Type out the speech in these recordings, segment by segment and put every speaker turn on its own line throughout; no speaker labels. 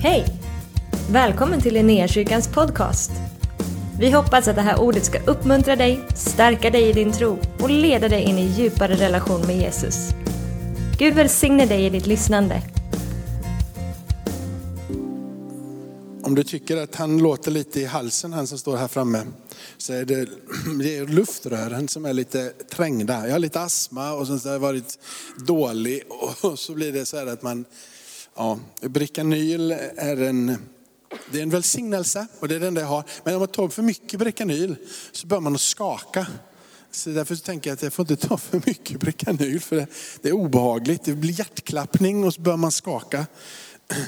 Hej! Välkommen till Linnéakyrkans podcast. Vi hoppas att det här ordet ska uppmuntra dig, stärka dig i din tro och leda dig in i djupare relation med Jesus. Gud välsigne dig i ditt lyssnande.
Om du tycker att han låter lite i halsen, han som står här framme, så är det, det är luftrören som är lite trängda. Jag har lite astma och sen så har jag varit dålig och så blir det så här att man, ja, Bricanyl är en, det är en välsignelse och det är det enda jag har. Men om man tar för mycket Bricanyl så börjar man att skaka. Så därför så tänker jag att jag får inte ta för mycket Bricanyl för det, det är obehagligt. Det blir hjärtklappning och så börjar man skaka.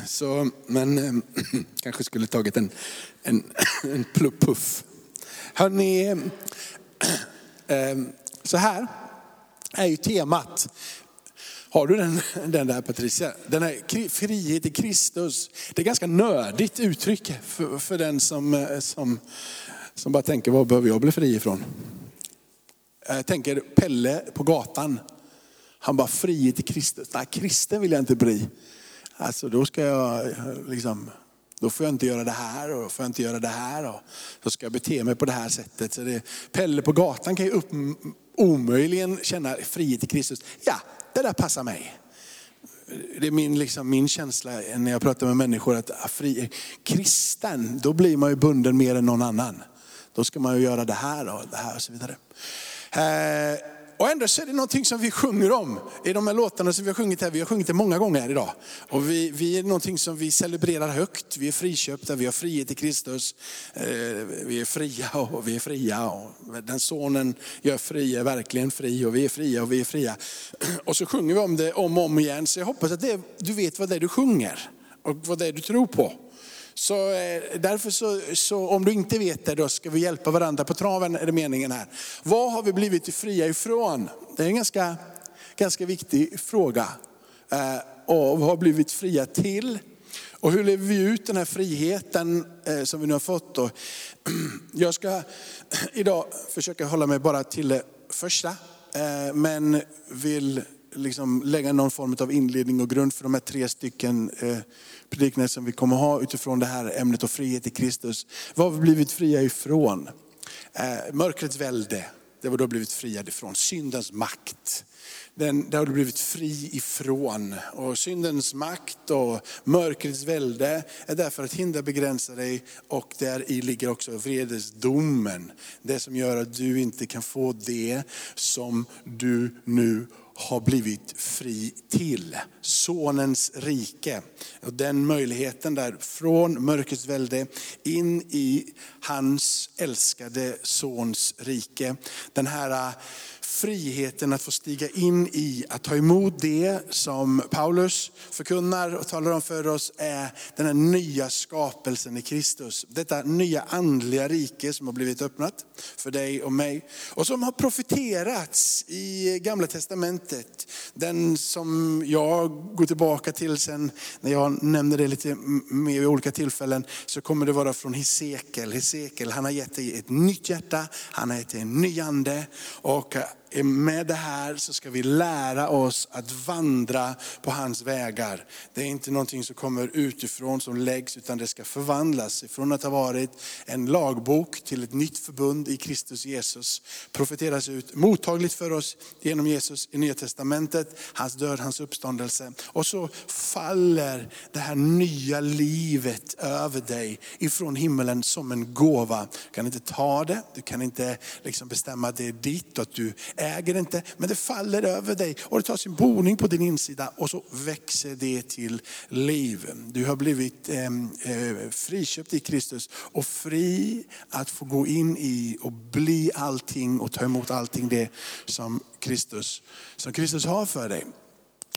Så, men eh, kanske skulle tagit en, en, en puff. Hörrni, eh, så här är ju temat. Har du den, den där Patricia? Den här frihet i Kristus. Det är ganska nördigt uttryck för, för den som, eh, som, som bara tänker, vad behöver jag bli fri ifrån? Jag tänker Pelle på gatan. Han bara, frihet i Kristus. Nej, kristen vill jag inte bli. Alltså då ska jag eh, liksom, då får jag inte göra det här och får jag inte göra det här och så ska jag bete mig på det här sättet. Så det, Pelle på gatan kan ju upp, omöjligen känna frihet i Kristus. Ja, det där passar mig. Det är min, liksom, min känsla när jag pratar med människor att ah, fri, kristen, då blir man ju bunden mer än någon annan. Då ska man ju göra det här och det här och så vidare. Eh, och ändå så är det någonting som vi sjunger om i de här låtarna som vi har sjungit här. Vi har sjungit det många gånger här idag. Och vi, vi är någonting som vi celebrerar högt. Vi är friköpta, vi har frihet i Kristus. Eh, vi är fria och vi är fria. Och den sonen gör fri är verkligen fri och vi är fria och vi är fria. Och så sjunger vi om det om och om igen. Så jag hoppas att det, du vet vad det är du sjunger och vad det är du tror på. Så eh, därför så, så, om du inte vet det, då ska vi hjälpa varandra på traven, är det meningen här. Vad har vi blivit fria ifrån? Det är en ganska, ganska viktig fråga. Eh, och vad har blivit fria till? Och hur lever vi ut den här friheten eh, som vi nu har fått? Då? Jag ska idag försöka hålla mig bara till det första, eh, men vill liksom lägga någon form av inledning och grund för de här tre stycken eh, predikningar som vi kommer ha utifrån det här ämnet och frihet i Kristus. Vad har vi blivit fria ifrån? Eh, mörkrets välde, det var då blivit friad ifrån. Syndens makt, den, det har du blivit fri ifrån. Och syndens makt och mörkrets välde är därför att hindra begränsa dig och där i ligger också vredesdomen. Det som gör att du inte kan få det som du nu har blivit fri till. Sonens rike. Och den möjligheten där från mörkrets välde in i hans älskade sons rike. Den här friheten att få stiga in i, att ta emot det som Paulus förkunnar och talar om för oss är den här nya skapelsen i Kristus. Detta nya andliga rike som har blivit öppnat för dig och mig. Och som har profiterats i gamla testamentet. Den som jag går tillbaka till sen, när jag nämner det lite mer vid olika tillfällen, så kommer det vara från Hesekiel. Hesekiel, han har gett dig ett nytt hjärta, han har gett dig en ny ande. Och med det här så ska vi lära oss att vandra på hans vägar. Det är inte någonting som kommer utifrån som läggs utan det ska förvandlas Från att ha varit en lagbok till ett nytt förbund i Kristus Jesus. Profeteras ut mottagligt för oss genom Jesus i Nya Testamentet, hans död, hans uppståndelse. Och så faller det här nya livet över dig ifrån himmelen som en gåva. Du kan inte ta det, du kan inte liksom bestämma att det är ditt och att du äger inte, men det faller över dig och det tar sin boning på din insida och så växer det till liv. Du har blivit ehm, eh, friköpt i Kristus och fri att få gå in i och bli allting och ta emot allting det som Kristus, som Kristus har för dig.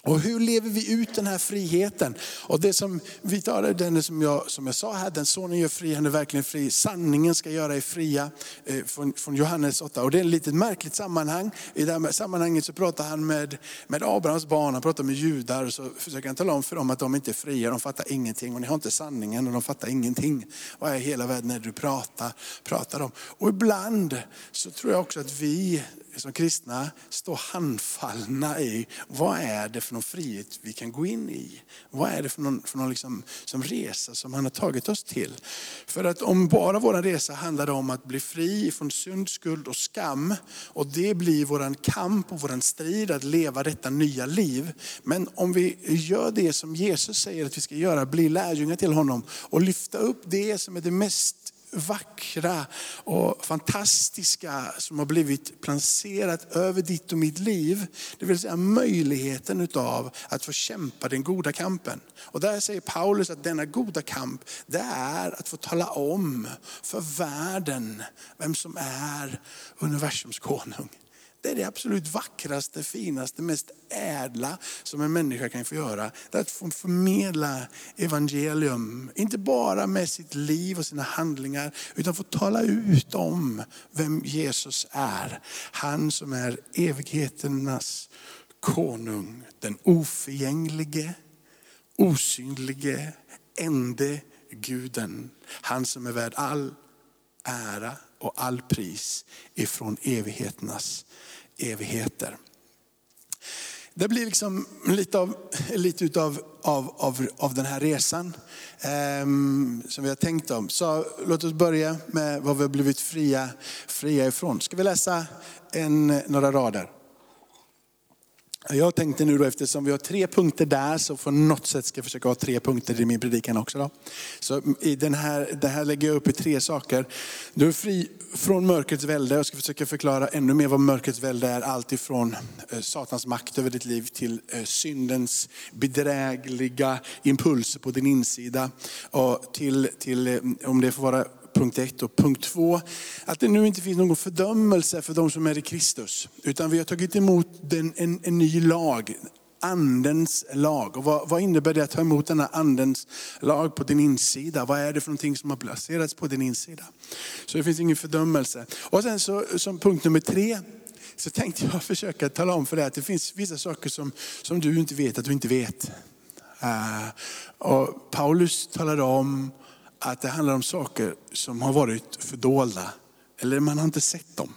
Och hur lever vi ut den här friheten? Och det som vi tar är den som jag, som jag sa här, den sonen gör fri, han är verkligen fri. Sanningen ska göra er fria, eh, från, från, Johannes 8. Och det är ett litet märkligt sammanhang. I det här sammanhanget så pratar han med, med Abrahams barn, han pratar med judar. Och så försöker han tala om för dem att de inte är fria, de fattar ingenting. Och ni har inte sanningen och de fattar ingenting. Vad är hela världen när du pratar, pratar om? Och ibland så tror jag också att vi som kristna står handfallna i, vad är det för för någon frihet vi kan gå in i? Vad är det för någon, för någon liksom, som resa som han har tagit oss till? För att om bara vår resa handlade om att bli fri från synd, skuld och skam och det blir vår kamp och vår strid att leva detta nya liv. Men om vi gör det som Jesus säger att vi ska göra, bli lärjungar till honom och lyfta upp det som är det mest vackra och fantastiska som har blivit placerat över ditt och mitt liv. Det vill säga möjligheten utav att få kämpa den goda kampen. Och där säger Paulus att denna goda kamp, det är att få tala om för världen vem som är universums konung. Det är det absolut vackraste, finaste, mest ädla som en människa kan få göra. Det är att få förmedla evangelium. Inte bara med sitt liv och sina handlingar, utan få tala ut om vem Jesus är. Han som är evigheternas konung. Den oförgänglige, osynlige, ende guden. Han som är värd all ära och all pris ifrån evigheternas evigheter. Det blir liksom lite av, lite utav, av, av, av den här resan eh, som vi har tänkt om. Så låt oss börja med vad vi har blivit fria, fria ifrån. Ska vi läsa en, några rader? Jag tänkte nu då eftersom vi har tre punkter där så på något sätt ska jag försöka ha tre punkter i min predikan också. Då. Så i den här, det här lägger jag upp i tre saker. Du är fri från mörkrets välde. Jag ska försöka förklara ännu mer vad mörkrets välde är. Allt ifrån eh, Satans makt över ditt liv till eh, syndens bedrägliga impulser på din insida. Och till, till eh, om det får vara punkt ett. Och punkt två, att det nu inte finns någon fördömelse för de som är i Kristus. Utan vi har tagit emot en, en, en ny lag, andens lag. Och vad, vad, innebär det att ta emot denna andens lag på din insida? Vad är det för någonting som har placerats på din insida? Så det finns ingen fördömelse. Och sen så, som punkt nummer tre, så tänkte jag försöka tala om för dig att det finns vissa saker som, som du inte vet att du inte vet. Uh, och Paulus talade om att det handlar om saker som har varit fördolda. Eller man har inte sett dem.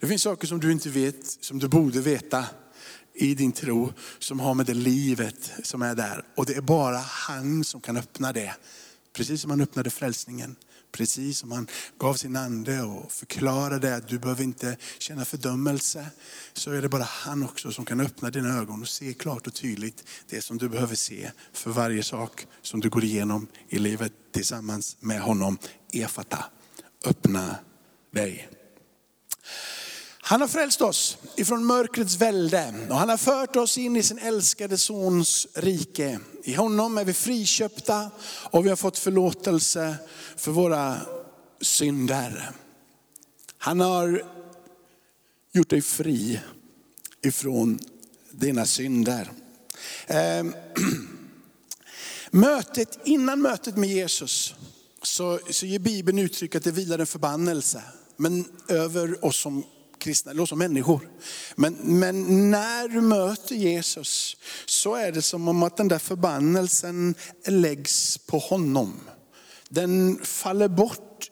Det finns saker som du inte vet, som du borde veta i din tro, som har med det livet som är där. Och det är bara han som kan öppna det. Precis som han öppnade frälsningen. Precis som han gav sin ande och förklarade att du behöver inte känna fördömelse. Så är det bara han också som kan öppna dina ögon och se klart och tydligt det som du behöver se för varje sak som du går igenom i livet tillsammans med honom. Efata, öppna dig. Han har frälst oss ifrån mörkrets välde och han har fört oss in i sin älskade sons rike. I honom är vi friköpta och vi har fått förlåtelse för våra synder. Han har gjort dig fri ifrån dina synder. Ehm, mötet, innan mötet med Jesus så, så ger Bibeln uttryck att det vilar en förbannelse men över oss som kristna, eller som människor. Men, men när du möter Jesus så är det som om att den där förbannelsen läggs på honom. Den faller bort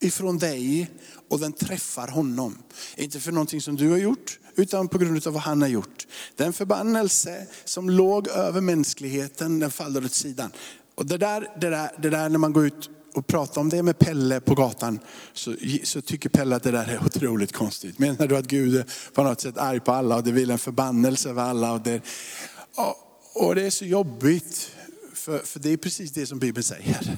ifrån dig och den träffar honom. Inte för någonting som du har gjort, utan på grund av vad han har gjort. Den förbannelse som låg över mänskligheten, den faller åt sidan. Och det där, det där, det där när man går ut och pratar om det med Pelle på gatan så, så tycker Pelle att det där är otroligt konstigt. Menar du att Gud är på något sätt arg på alla och det vill en förbannelse över alla? Och det, och, och det är så jobbigt, för, för det är precis det som Bibeln säger.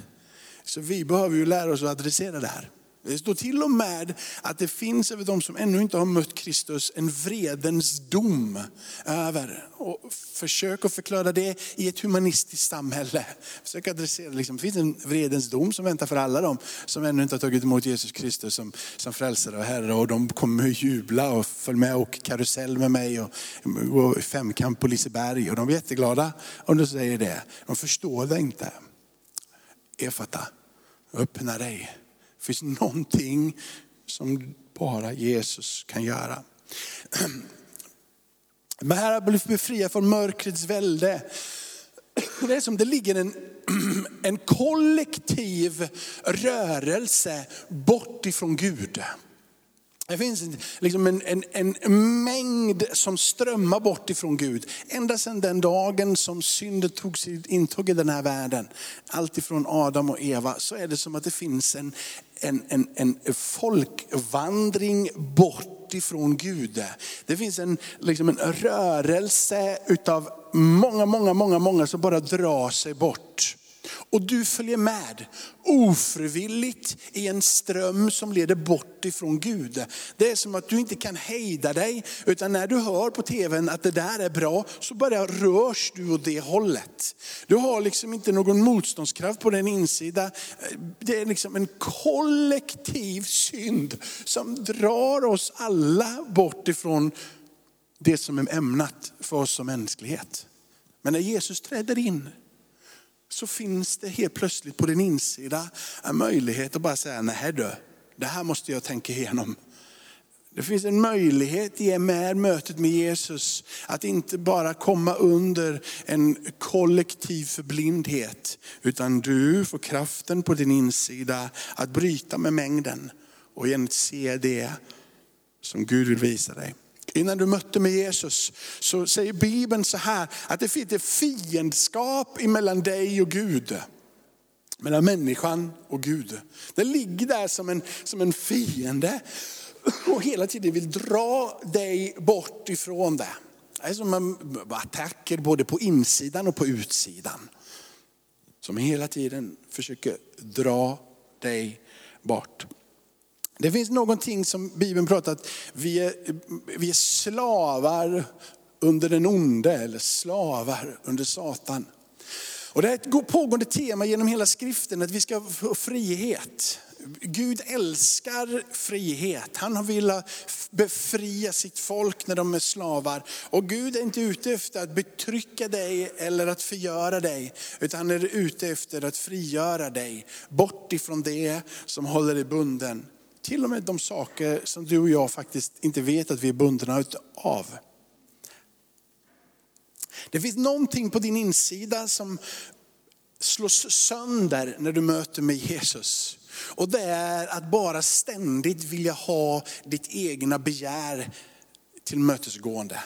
Så vi behöver ju lära oss att adressera det här. Det står till och med att det finns över de som ännu inte har mött Kristus en vredens dom över. Och försök att förklara det i ett humanistiskt samhälle. Försök adressera, liksom, det finns en vredens dom som väntar för alla de som ännu inte har tagit emot Jesus Kristus som, som frälsare och Herre. Och de kommer att jubla och följa med och karusell med mig och gå femkamp på Liseberg. Och de är jätteglada om du säger det. De förstår det inte. Efata, öppna dig det finns någonting som bara Jesus kan göra. Men här har blivit befriad från mörkrets välde. Det är som det ligger en, en kollektiv rörelse bort ifrån Gud. Det finns liksom en, en, en, mängd som strömmar bort ifrån Gud. Ända sedan den dagen som synden tog sitt intåg i den här världen, alltifrån Adam och Eva, så är det som att det finns en, en, en, en folkvandring bort ifrån Gud. Det finns en, liksom en rörelse utav många, många, många, många som bara drar sig bort. Och du följer med ofrivilligt i en ström som leder bort ifrån Gud. Det är som att du inte kan hejda dig, utan när du hör på tvn att det där är bra, så bara rörs du åt det hållet. Du har liksom inte någon motståndskraft på din insida. Det är liksom en kollektiv synd som drar oss alla bort ifrån det som är ämnat för oss som mänsklighet. Men när Jesus träder in, så finns det helt plötsligt på din insida en möjlighet att bara säga, nej du, det här måste jag tänka igenom. Det finns en möjlighet i med mötet med Jesus att inte bara komma under en kollektiv förblindhet, utan du får kraften på din insida att bryta med mängden och igen se det som Gud vill visa dig innan du mötte med Jesus, så säger Bibeln så här, att det finns ett fiendskap mellan dig och Gud. Mellan människan och Gud. Det ligger där som en, som en fiende och hela tiden vill dra dig bort ifrån det. Det är som en attacker både på insidan och på utsidan. Som hela tiden försöker dra dig bort. Det finns någonting som Bibeln pratar att vi är, vi är slavar under den onde, eller slavar under Satan. Och det är ett pågående tema genom hela skriften att vi ska få frihet. Gud älskar frihet. Han vill befria sitt folk när de är slavar. Och Gud är inte ute efter att betrycka dig eller att förgöra dig. Utan han är ute efter att frigöra dig. Bort ifrån det som håller dig bunden till och med de saker som du och jag faktiskt inte vet att vi är bundna av. Det finns någonting på din insida som slås sönder när du möter med Jesus. Och det är att bara ständigt vilja ha ditt egna begär till mötesgående.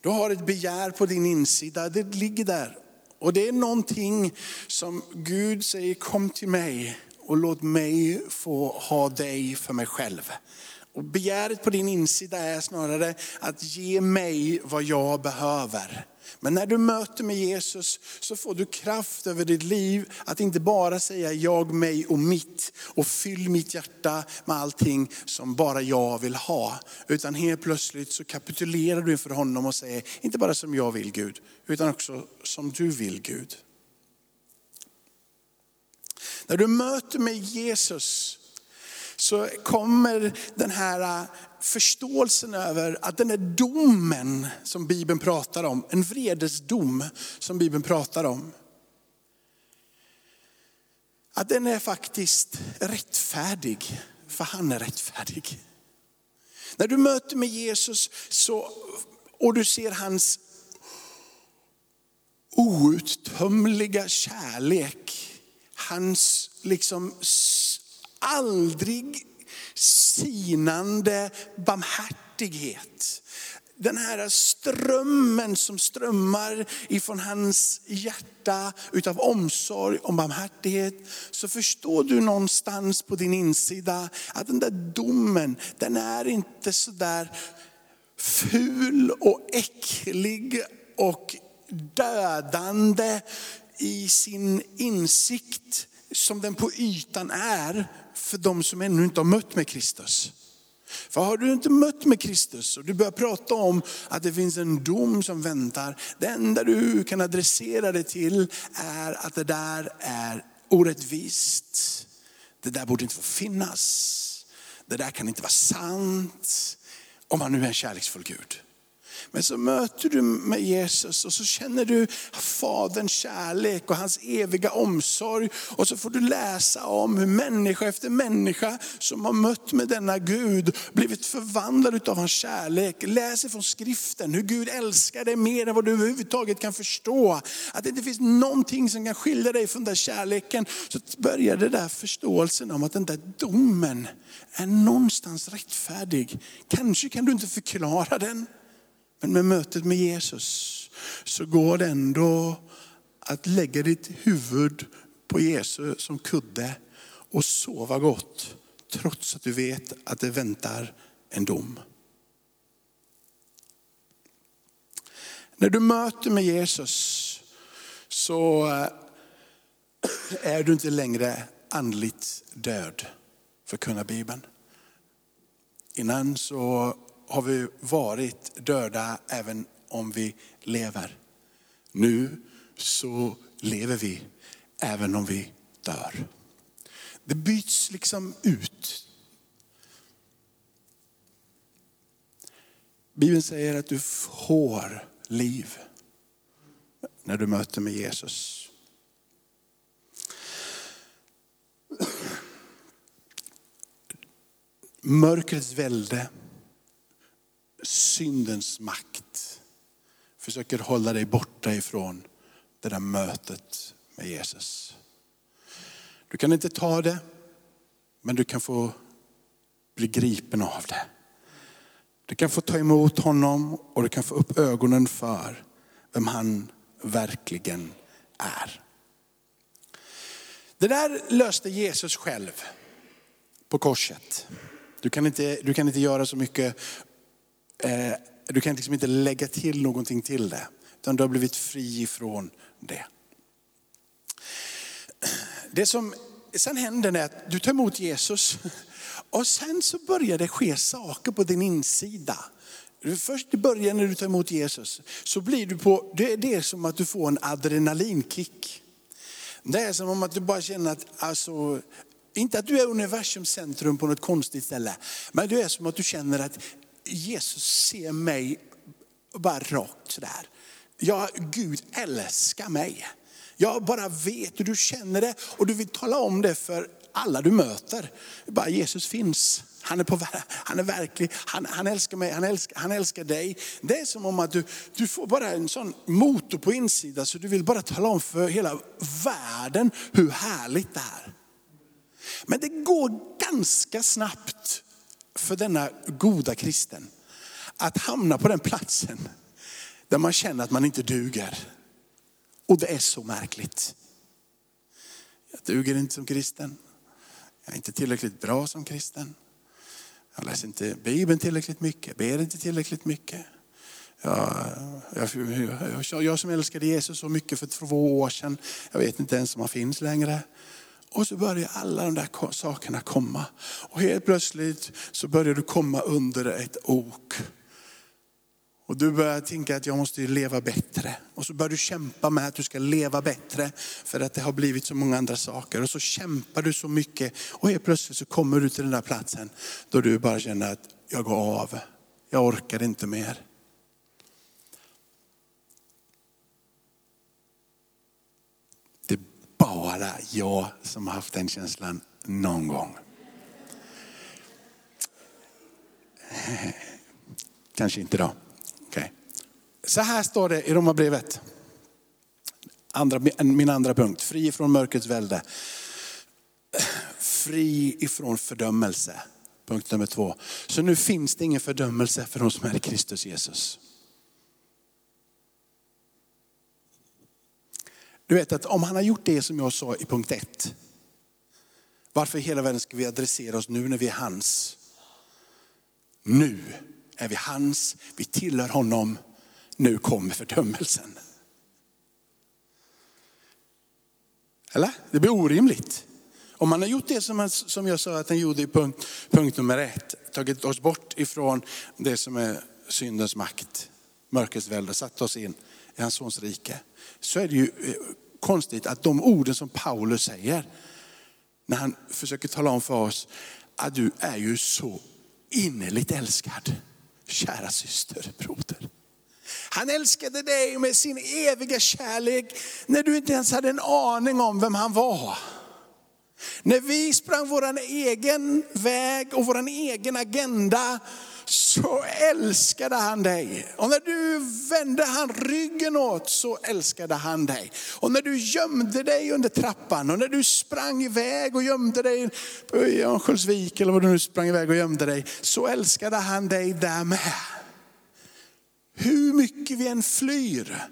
Du har ett begär på din insida, det ligger där. Och det är någonting som Gud säger, kom till mig och låt mig få ha dig för mig själv. Och begäret på din insida är snarare att ge mig vad jag behöver. Men när du möter med Jesus så får du kraft över ditt liv att inte bara säga jag, mig och mitt och fyll mitt hjärta med allting som bara jag vill ha. Utan helt plötsligt så kapitulerar du inför honom och säger, inte bara som jag vill Gud, utan också som du vill Gud. När du möter med Jesus så kommer den här äh, förståelsen över att den här domen som Bibeln pratar om, en vredesdom som Bibeln pratar om. Att den är faktiskt rättfärdig, för han är rättfärdig. När du möter med Jesus så, och du ser hans outtömliga kärlek hans liksom aldrig sinande barmhärtighet. Den här strömmen som strömmar ifrån hans hjärta utav omsorg och barmhärtighet. Så förstår du någonstans på din insida att den där domen, den är inte så där ful och äcklig och dödande i sin insikt som den på ytan är för de som ännu inte har mött med Kristus. För har du inte mött med Kristus och du börjar prata om att det finns en dom som väntar. Det enda du kan adressera det till är att det där är orättvist. Det där borde inte få finnas. Det där kan inte vara sant. Om man nu är en kärleksfull Gud. Men så möter du med Jesus och så känner du Faderns kärlek och hans eviga omsorg. Och så får du läsa om hur människa efter människa som har mött med denna Gud, blivit förvandlad av hans kärlek. Läs från skriften hur Gud älskar dig mer än vad du överhuvudtaget kan förstå. Att det inte finns någonting som kan skilja dig från den där kärleken. Så börjar det där förståelsen om att den där domen är någonstans rättfärdig. Kanske kan du inte förklara den. Men med mötet med Jesus så går det ändå att lägga ditt huvud på Jesus som kudde och sova gott. Trots att du vet att det väntar en dom. När du möter med Jesus så eh, är du inte längre andligt död, förkunnar Bibeln. Innan så har vi varit döda även om vi lever. Nu så lever vi även om vi dör. Det byts liksom ut. Bibeln säger att du får liv när du möter med Jesus. Mörkrets välde syndens makt försöker hålla dig borta ifrån det där mötet med Jesus. Du kan inte ta det, men du kan få bli gripen av det. Du kan få ta emot honom och du kan få upp ögonen för vem han verkligen är. Det där löste Jesus själv på korset. Du kan inte, du kan inte göra så mycket Eh, du kan liksom inte lägga till någonting till det. Utan du har blivit fri ifrån det. Det som sen händer är att du tar emot Jesus och sen så börjar det ske saker på din insida. Först i början när du tar emot Jesus så blir du på, det, det som att du får en adrenalinkick. Det är som om att du bara känner att, alltså, inte att du är universums centrum på något konstigt ställe, men det är som att du känner att Jesus ser mig bara rakt sådär. Ja, Gud älskar mig. Jag bara vet hur du känner det och du vill tala om det för alla du möter. Bara Jesus finns. Han är, på, han är verklig, han, han älskar mig, han älskar, han älskar dig. Det är som om att du, du får bara en sån motor på insidan så du vill bara tala om för hela världen hur härligt det är. Men det går ganska snabbt för denna goda kristen att hamna på den platsen där man känner att man inte duger. Och det är så märkligt. Jag duger inte som kristen. Jag är inte tillräckligt bra som kristen. Jag läser inte Bibeln tillräckligt mycket, ber inte tillräckligt mycket. Jag, jag, jag, jag som älskade Jesus så mycket för två år sedan, jag vet inte ens om han finns längre. Och så börjar alla de där sakerna komma. Och helt plötsligt så börjar du komma under ett ok. Och du börjar tänka att jag måste leva bättre. Och så börjar du kämpa med att du ska leva bättre för att det har blivit så många andra saker. Och så kämpar du så mycket och helt plötsligt så kommer du till den där platsen då du bara känner att jag går av. Jag orkar inte mer. Bara jag som har haft den känslan någon gång. Kanske inte då. Okay. Så här står det i Romarbrevet. Andra, min andra punkt, fri från mörkrets välde. Fri ifrån fördömelse. Punkt nummer två. Så nu finns det ingen fördömelse för de som är i Kristus Jesus. Du vet att om han har gjort det som jag sa i punkt ett. Varför i hela världen ska vi adressera oss nu när vi är hans? Nu är vi hans, vi tillhör honom. Nu kommer fördömelsen. Eller? Det blir orimligt. Om man har gjort det som, som jag sa att han gjorde i punkt, punkt nummer ett, tagit oss bort ifrån det som är syndens makt, mörkrets välde, satt oss in i hans sons rike. Så är det ju eh, konstigt att de orden som Paulus säger, när han försöker tala om för oss att du är ju så innerligt älskad, kära syster, broder. Han älskade dig med sin eviga kärlek när du inte ens hade en aning om vem han var. När vi sprang vår egen väg och vår egen agenda så älskade han dig. Och när du vände han ryggen åt så älskade han dig. Och när du gömde dig under trappan och när du sprang iväg och gömde dig i Örnsköldsvik eller vad du nu sprang iväg och gömde dig, så älskade han dig där med. Hur mycket vi än flyr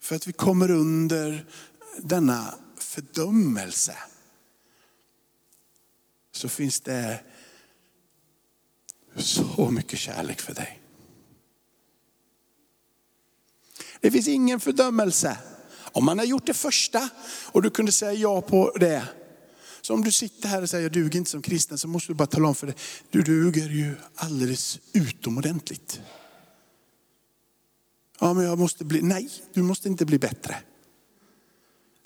för att vi kommer under denna fördömelse så finns det så mycket kärlek för dig. Det finns ingen fördömelse. Om man har gjort det första och du kunde säga ja på det. Så om du sitter här och säger jag duger inte som kristen så måste du bara tala om för dig, du duger ju alldeles utomordentligt. Ja men jag måste bli, nej du måste inte bli bättre.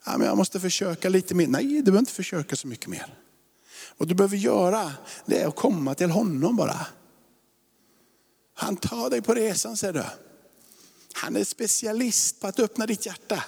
Ja, men jag måste försöka lite mer. Nej, du behöver inte försöka så mycket mer. Vad du behöver göra det är att komma till honom bara. Han tar dig på resan ser du. Han är specialist på att öppna ditt hjärta.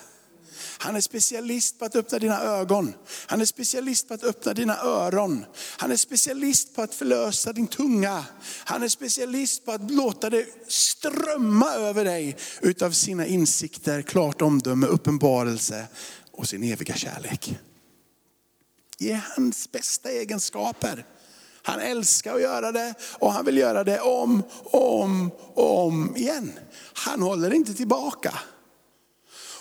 Han är specialist på att öppna dina ögon. Han är specialist på att öppna dina öron. Han är specialist på att förlösa din tunga. Han är specialist på att låta det strömma över dig utav sina insikter, klart omdöme, uppenbarelse och sin eviga kärlek. Ge hans bästa egenskaper. Han älskar att göra det och han vill göra det om, om, om igen. Han håller inte tillbaka.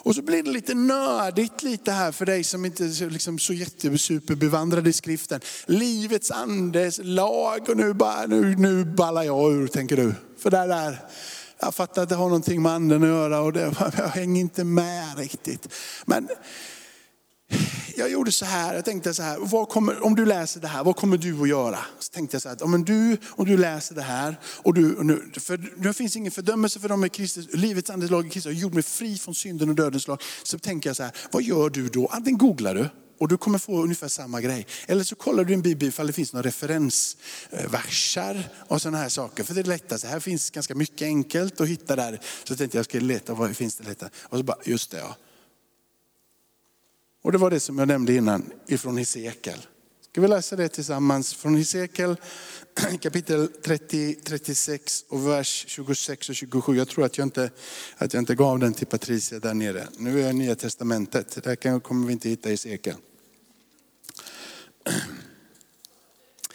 Och så blir det lite nördigt lite här för dig som inte är liksom så jättesuperbevandrad i skriften. Livets andes lag och nu, bara, nu, nu ballar jag ur tänker du. För det där, jag fattar att det har någonting med anden att göra och det, jag hänger inte med riktigt. Men jag gjorde så här, jag tänkte så här, vad kommer, om du läser det här, vad kommer du att göra? Så tänkte jag så här, om du, om du läser det här, och du, och nu, för det finns ingen fördömelse för dem i Kristus, livets andes lag i Kristus har gjort mig fri från synden och dödens lag. Så tänker jag så här, vad gör du då? Antingen googlar du, och du kommer få ungefär samma grej. Eller så kollar du en bibel ifall det finns några referensversar och sådana här saker. För det är lättast, här finns ganska mycket enkelt att hitta där. Så tänkte jag, jag ska leta, vad finns det lättare? Och så bara, just det ja. Och det var det som jag nämnde innan ifrån Hesekiel. Ska vi läsa det tillsammans från Hesekiel kapitel 30, 36 och vers 26 och 27. Jag tror att jag inte, att jag inte gav den till Patricia där nere. Nu är jag i Nya Testamentet, där kommer vi inte hitta Hesekiel.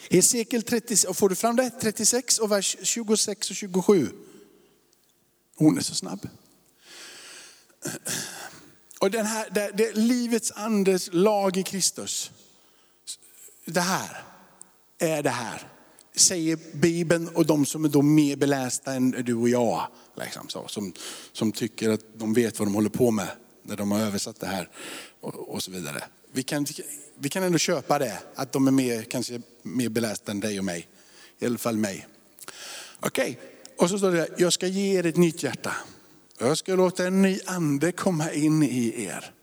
Hesekiel 30, får du fram det? 36 och vers 26 och 27. Hon är så snabb. Och den här, det, det, livets andes lag i Kristus. Det här är det här. Säger Bibeln och de som är då mer belästa än du och jag. Liksom så, som, som tycker att de vet vad de håller på med när de har översatt det här. Och, och så vidare. Vi kan, vi kan ändå köpa det, att de är mer, kanske mer belästa än dig och mig. I alla fall mig. Okej, okay. och så står det, jag ska ge er ett nytt hjärta. Jag ska låta en ny ande komma in i er.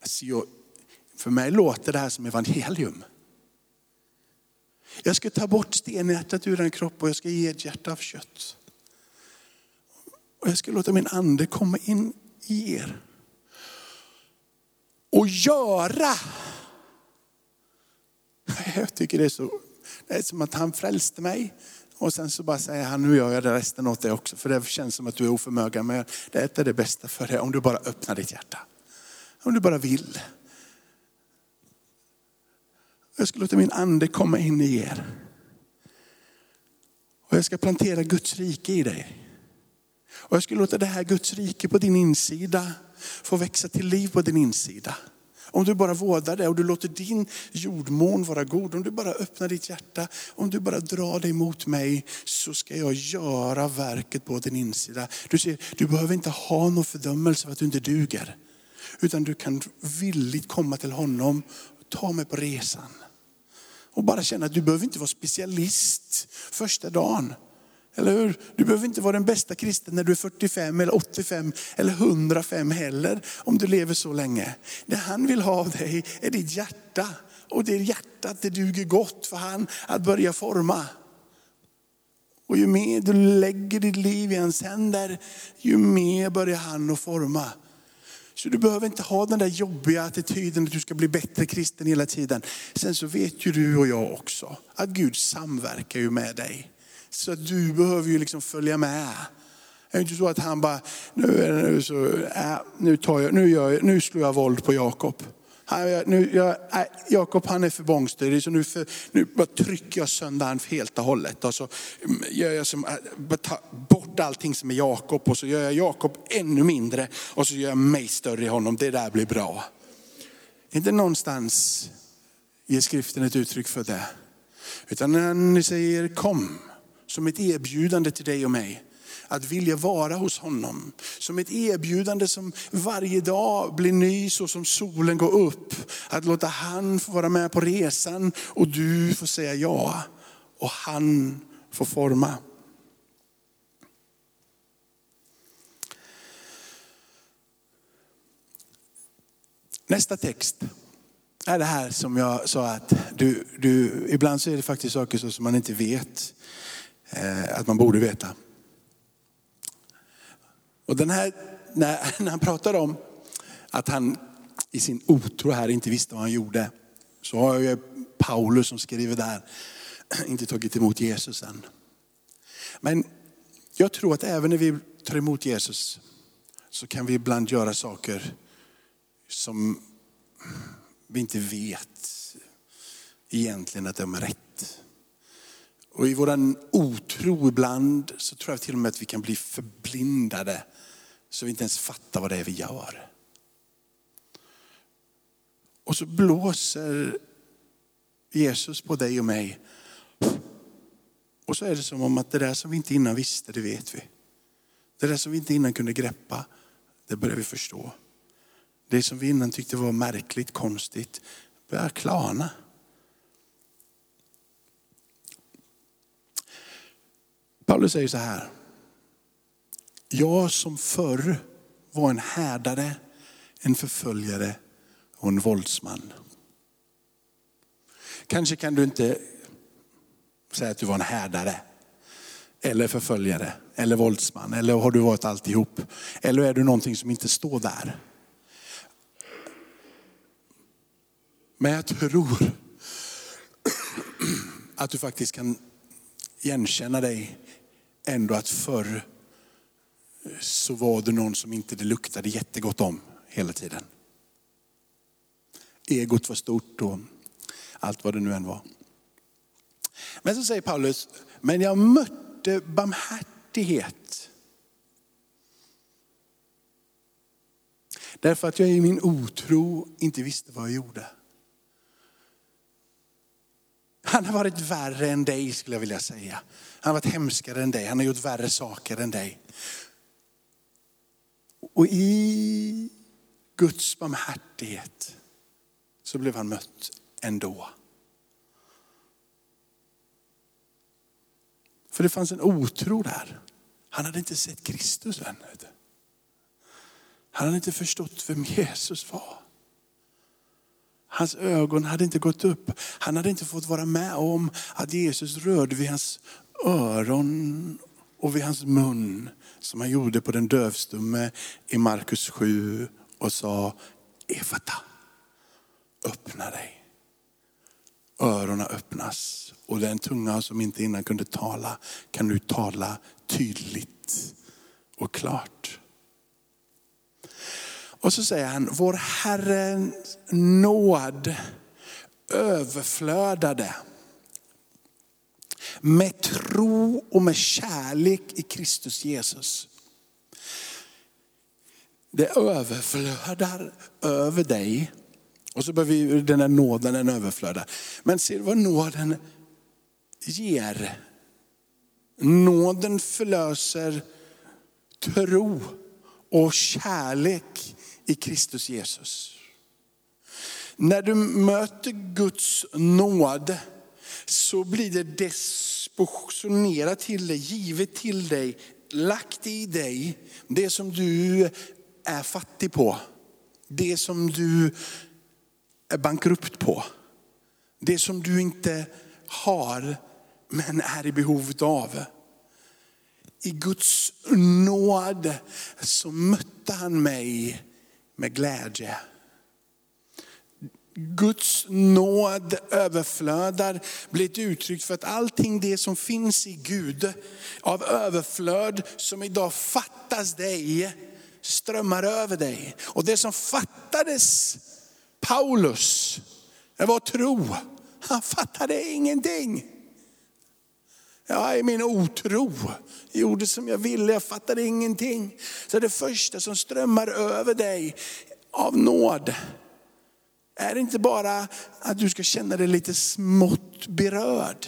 Alltså jag, för mig låter det här som evangelium. Jag ska ta bort stenhjärtat ur en kropp och jag ska ge ett hjärta av kött. Och jag ska låta min ande komma in i er. Och göra. Jag tycker det är så, det är som att han frälste mig. Och sen så bara säger han, nu gör jag det resten åt dig också. För det känns som att du är oförmögen. Men det är det bästa för dig om du bara öppnar ditt hjärta. Om du bara vill. Jag ska låta min ande komma in i er. Och jag ska plantera Guds rike i dig. Och jag ska låta det här Guds rike på din insida få växa till liv på din insida. Om du bara vårdar det och du låter din jordmån vara god, om du bara öppnar ditt hjärta, om du bara drar dig mot mig så ska jag göra verket på din insida. Du ser, du behöver inte ha någon fördömelse för att du inte duger. Utan du kan villigt komma till honom, ta mig på resan. Och bara känna att du behöver inte vara specialist första dagen. Eller hur? Du behöver inte vara den bästa kristen när du är 45 eller 85 eller 105 heller. Om du lever så länge. Det han vill ha av dig är ditt hjärta. Och det hjärtat det duger gott för han att börja forma. Och ju mer du lägger ditt liv i hans händer, ju mer börjar han att forma. Så du behöver inte ha den där jobbiga attityden att du ska bli bättre kristen hela tiden. Sen så vet ju du och jag också att Gud samverkar ju med dig. Så du behöver ju liksom följa med. Det är inte så att han bara, nu, är det nu, så, äh, nu, tar jag, nu, gör jag, nu slår jag våld på Jakob. Äh, Jakob han är för bångstyrig så nu, för, nu bara trycker jag sönder honom helt och hållet. Och så gör jag som, äh, ta tar bort allting som är Jakob och så gör jag Jakob ännu mindre och så gör jag mig större i honom. Det där blir bra. Inte någonstans ger skriften ett uttryck för det. Utan när ni säger kom, som ett erbjudande till dig och mig att vilja vara hos honom. Som ett erbjudande som varje dag blir ny så som solen går upp. Att låta han få vara med på resan och du får säga ja. Och han får forma. Nästa text är det här som jag sa att du, du, ibland så är det faktiskt saker som man inte vet eh, att man borde veta. Och den här, när, när han pratar om att han i sin otro här inte visste vad han gjorde, så har ju Paulus som skriver där inte tagit emot Jesus än. Men jag tror att även när vi tar emot Jesus så kan vi ibland göra saker som vi inte vet egentligen att de är rätt. Och i vår otro ibland så tror jag till och med att vi kan bli förblindade så vi inte ens fattar vad det är vi gör. Och så blåser Jesus på dig och mig. Och så är det som om att det där som vi inte innan visste, det vet vi. Det där som vi inte innan kunde greppa, det börjar vi förstå. Det som vi innan tyckte var märkligt, konstigt, börjar klarna. Paulus säger så här. Jag som förr var en härdare, en förföljare och en våldsman. Kanske kan du inte säga att du var en härdare, eller förföljare, eller våldsman, eller har du varit alltihop? Eller är du någonting som inte står där? Men jag tror att du faktiskt kan igenkänna dig ändå att förr eh, så var det någon som inte det luktade jättegott om hela tiden. Egot var stort och allt vad det nu än var. Men så säger Paulus, men jag mötte barmhärtighet. Därför att jag i min otro inte visste vad jag gjorde. Han har varit värre än dig skulle jag vilja säga. Han har varit hemskare än dig, han har gjort värre saker än dig. Och i Guds barmhärtighet så blev han mött ändå. För det fanns en otro där. Han hade inte sett Kristus än. Han hade inte förstått vem Jesus var. Hans ögon hade inte gått upp. Han hade inte fått vara med om att Jesus rörde vid hans öron och vid hans mun som han gjorde på den dövstumme i Markus 7 och sa Efata, öppna dig. Öronen öppnas och den tunga som inte innan kunde tala kan nu tala tydligt och klart. Och så säger han, vår Herrens nåd överflödade med tro och med kärlek i Kristus Jesus. Det överflödar över dig. Och så behöver vi den här nåden, den överflödar. Men ser du vad nåden ger? Nåden förlöser tro och kärlek i Kristus Jesus. När du möter Guds nåd så blir det dispositionerat till dig, givet till dig, lagt i dig, det som du är fattig på. Det som du är bankrupt på. Det som du inte har men är i behov av. i Guds nåd så mötte han mig med glädje. Guds nåd överflödar blir ett uttryck för att allting det som finns i Gud av överflöd som idag fattas dig strömmar över dig. Och det som fattades Paulus, det var tro. Han fattade ingenting. Jag i min otro gjorde som jag ville, jag fattade ingenting. Så det första som strömmar över dig av nåd, är inte bara att du ska känna dig lite smått berörd.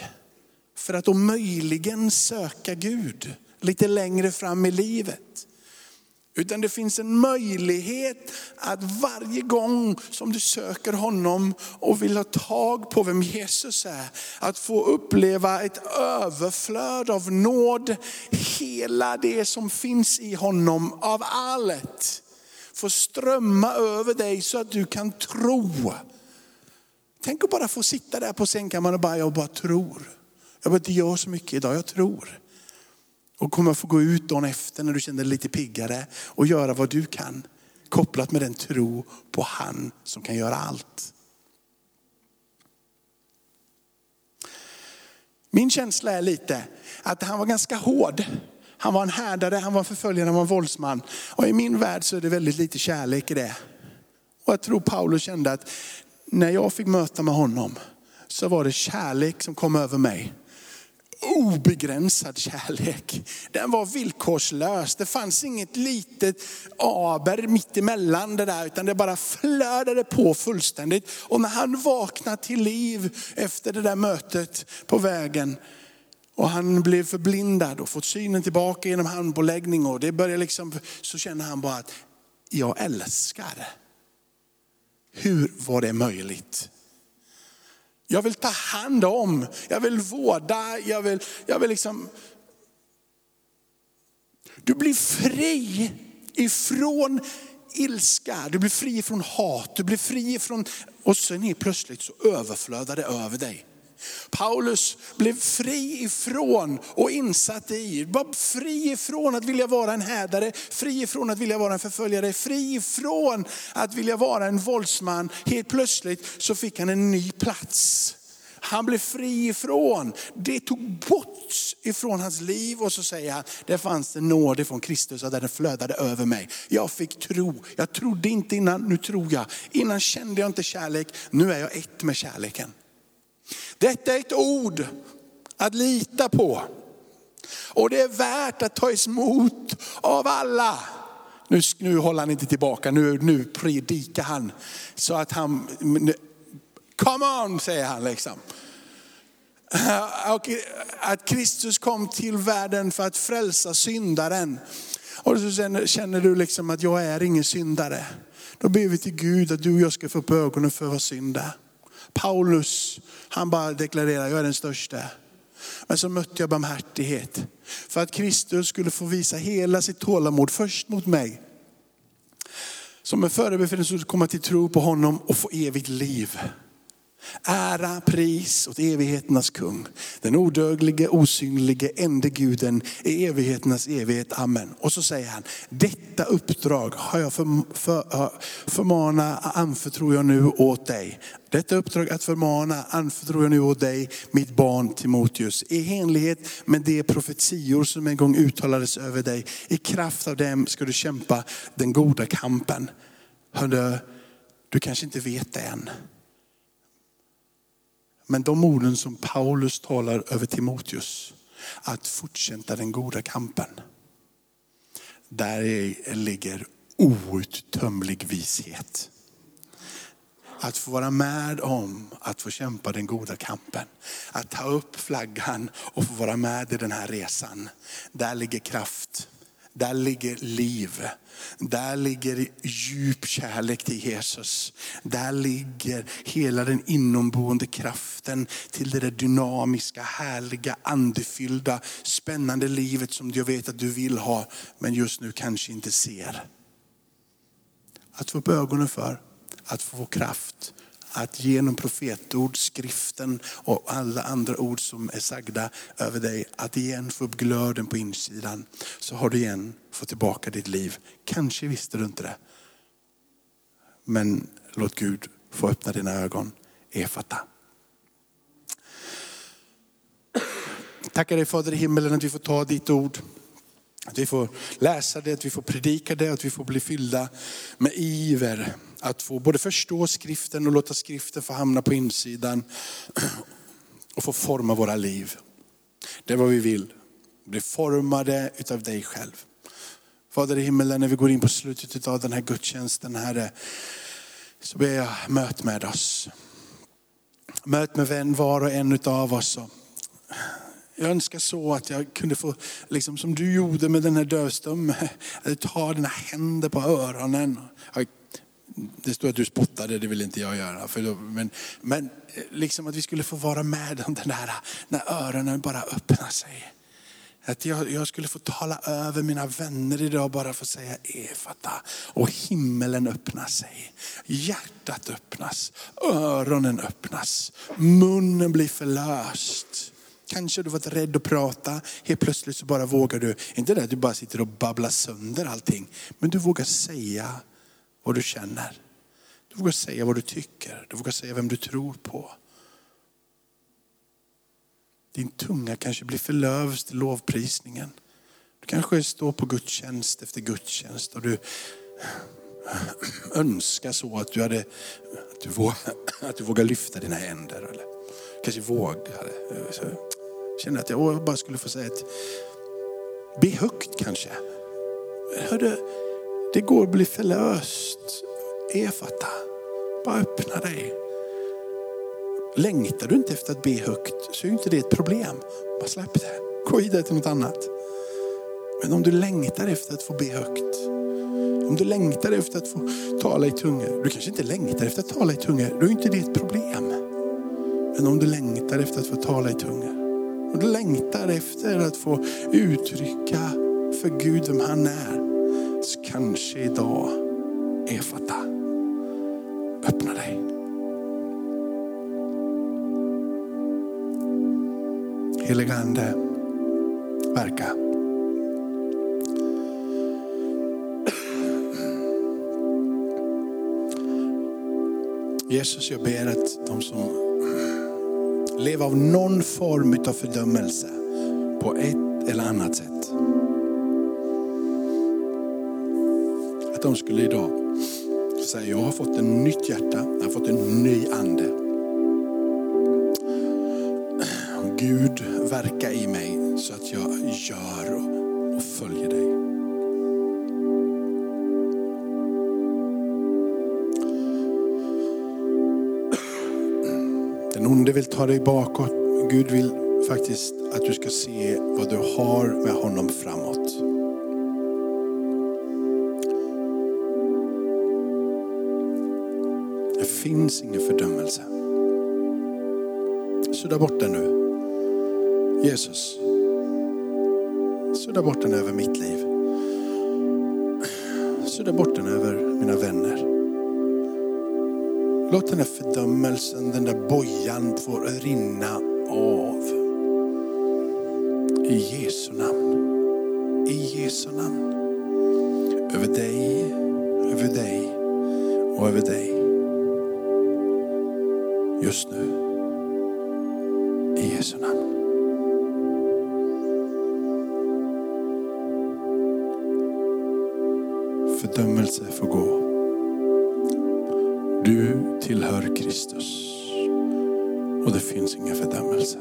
För att då möjligen söka Gud lite längre fram i livet. Utan det finns en möjlighet att varje gång som du söker honom och vill ha tag på vem Jesus är, att få uppleva ett överflöd av nåd. Hela det som finns i honom av allt får strömma över dig så att du kan tro. Tänk att bara få sitta där på sängkammaren och bara, jag bara tror. Jag bara inte gör så mycket idag, jag tror. Och kommer få gå ut dagen efter när du känner dig lite piggare och göra vad du kan. Kopplat med den tro på han som kan göra allt. Min känsla är lite att han var ganska hård. Han var en härdare, han var en förföljare, han var en våldsman. Och i min värld så är det väldigt lite kärlek i det. Och jag tror Paulus kände att när jag fick möta med honom så var det kärlek som kom över mig obegränsad kärlek. Den var villkorslös. Det fanns inget litet aber mitt emellan det där, utan det bara flödade på fullständigt. Och när han vaknade till liv efter det där mötet på vägen, och han blev förblindad och fått synen tillbaka genom handpåläggning och det började liksom, så känner han bara att jag älskar. Hur var det möjligt? Jag vill ta hand om, jag vill vårda, jag vill, jag vill liksom... Du blir fri ifrån ilska, du blir fri ifrån hat, du blir fri ifrån... Och sen helt plötsligt så överflödar det över dig. Paulus blev fri ifrån och insatt i, var fri ifrån att vilja vara en hädare, fri ifrån att vilja vara en förföljare, fri ifrån att vilja vara en våldsman. Helt plötsligt så fick han en ny plats. Han blev fri ifrån, det tog bort ifrån hans liv och så säger han, det fanns en nåd ifrån Kristus och den flödade över mig. Jag fick tro, jag trodde inte innan, nu tror jag. Innan kände jag inte kärlek, nu är jag ett med kärleken. Detta är ett ord att lita på. Och det är värt att ta emot av alla. Nu, nu håller han inte tillbaka, nu, nu predikar han. Så att han, come on säger han liksom. Och att Kristus kom till världen för att frälsa syndaren. Och så känner du liksom att jag är ingen syndare. Då ber vi till Gud att du och jag ska få upp ögonen för vad synd är. Paulus, han bara deklarerar, jag är den största. Men så mötte jag barmhärtighet. För att Kristus skulle få visa hela sitt tålamod först mot mig. Som en förebefälling skulle komma till tro på honom och få evigt liv. Ära, pris åt evigheternas kung. Den odödlige, osynlige, ende guden i evigheternas evighet. Amen. Och så säger han, detta uppdrag har jag för, för, förmana, anförtror jag nu åt dig. Detta uppdrag att förmana anförtror jag nu åt dig, mitt barn Timoteus. I enlighet med de profetior som en gång uttalades över dig. I kraft av dem ska du kämpa den goda kampen. Hörde, du kanske inte vet det än. Men de orden som Paulus talar över Timoteus, att fortsätta den goda kampen. Där ligger outtömlig vishet. Att få vara med om att få kämpa den goda kampen. Att ta upp flaggan och få vara med i den här resan. Där ligger kraft. Där ligger liv. Där ligger djup kärlek till Jesus. Där ligger hela den inomboende kraften till det där dynamiska, härliga, andefyllda, spännande livet som jag vet att du vill ha, men just nu kanske inte ser. Att få upp ögonen för, att få kraft, att genom profetord, skriften och alla andra ord som är sagda över dig, att igen få upp glöden på insidan. Så har du igen fått tillbaka ditt liv. Kanske visste du inte det. Men låt Gud få öppna dina ögon. Efata. Tackar dig Fader i himmelen att vi får ta ditt ord. Att vi får läsa det, att vi får predika det, att vi får bli fyllda med iver. Att få både förstå skriften och låta skriften få hamna på insidan och få forma våra liv. Det är vad vi vill. Bli formade utav dig själv. Fader i himmelen, när vi går in på slutet av den här gudstjänsten, Herre, så ber jag, möt med oss. Möt med vän var och en av oss. Jag önskar så att jag kunde få, liksom som du gjorde med den här dövstummen, ta dina händer på öronen. Det står att du spottade, det vill inte jag göra. För då, men, men liksom att vi skulle få vara med om den där, när öronen bara öppnar sig. Att jag, jag, skulle få tala över mina vänner idag bara för att säga Efata. Och himmelen öppnar sig. Hjärtat öppnas. Öronen öppnas. Munnen blir förlöst. Kanske du varit rädd att prata, helt plötsligt så bara vågar du, inte det att du bara sitter och babblar sönder allting, men du vågar säga vad du känner. Du vågar säga vad du tycker, du vågar säga vem du tror på. Din tunga kanske blir förlövs till lovprisningen. Du kanske står på gudstjänst efter gudstjänst och du önskar så att du, hade, att du, vågar, att du vågar lyfta dina händer. Eller kanske vågar. Känner att jag bara skulle få säga ett, be högt kanske. Hörde, det går att bli förlöst. Efata, bara öppna dig. Längtar du inte efter att be högt så är inte det ett problem. Bara släpp det. Gå vidare till något annat. Men om du längtar efter att få be högt. Om du längtar efter att få tala i tungor. Du kanske inte längtar efter att tala i tungor. Då är inte det ett problem. Men om du längtar efter att få tala i tungor. om du längtar efter att få uttrycka för Gud vem han är. Så kanske idag, Efata, öppna dig. Heliga Ande, verka. Jesus, jag ber att de som lever av någon form av fördömelse på ett eller annat sätt. Att de skulle idag säga, jag har fått ett nytt hjärta, jag har fått en ny ande. Gud verka i mig så att jag gör och följer dig. Den onde vill ta dig bakåt. Gud vill faktiskt att du ska se vad du har med honom framåt. Finns ingen fördömelse. Sudda bort den nu. Jesus, sudda bort den över mitt liv. Sudda bort den över mina vänner. Låt den här fördömelsen, den där bojan få rinna av. I Jesu namn. I Jesu namn. Över dig, över dig och över dig. Just nu. I Jesu namn. Fördömelse får gå. Du tillhör Kristus och det finns ingen fördömelse.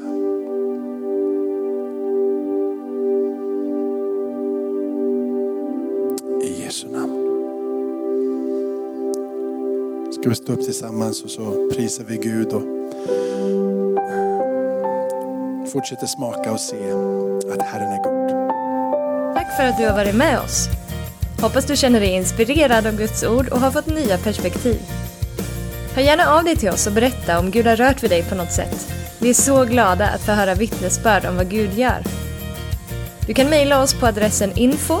Ska vi stå upp tillsammans och så prisar vi Gud och fortsätter smaka och se att Herren är god.
Tack för att du har varit med oss. Hoppas du känner dig inspirerad av Guds ord och har fått nya perspektiv. Hör gärna av dig till oss och berätta om Gud har rört vid dig på något sätt. Vi är så glada att få höra vittnesbörd om vad Gud gör. Du kan mejla oss på adressen info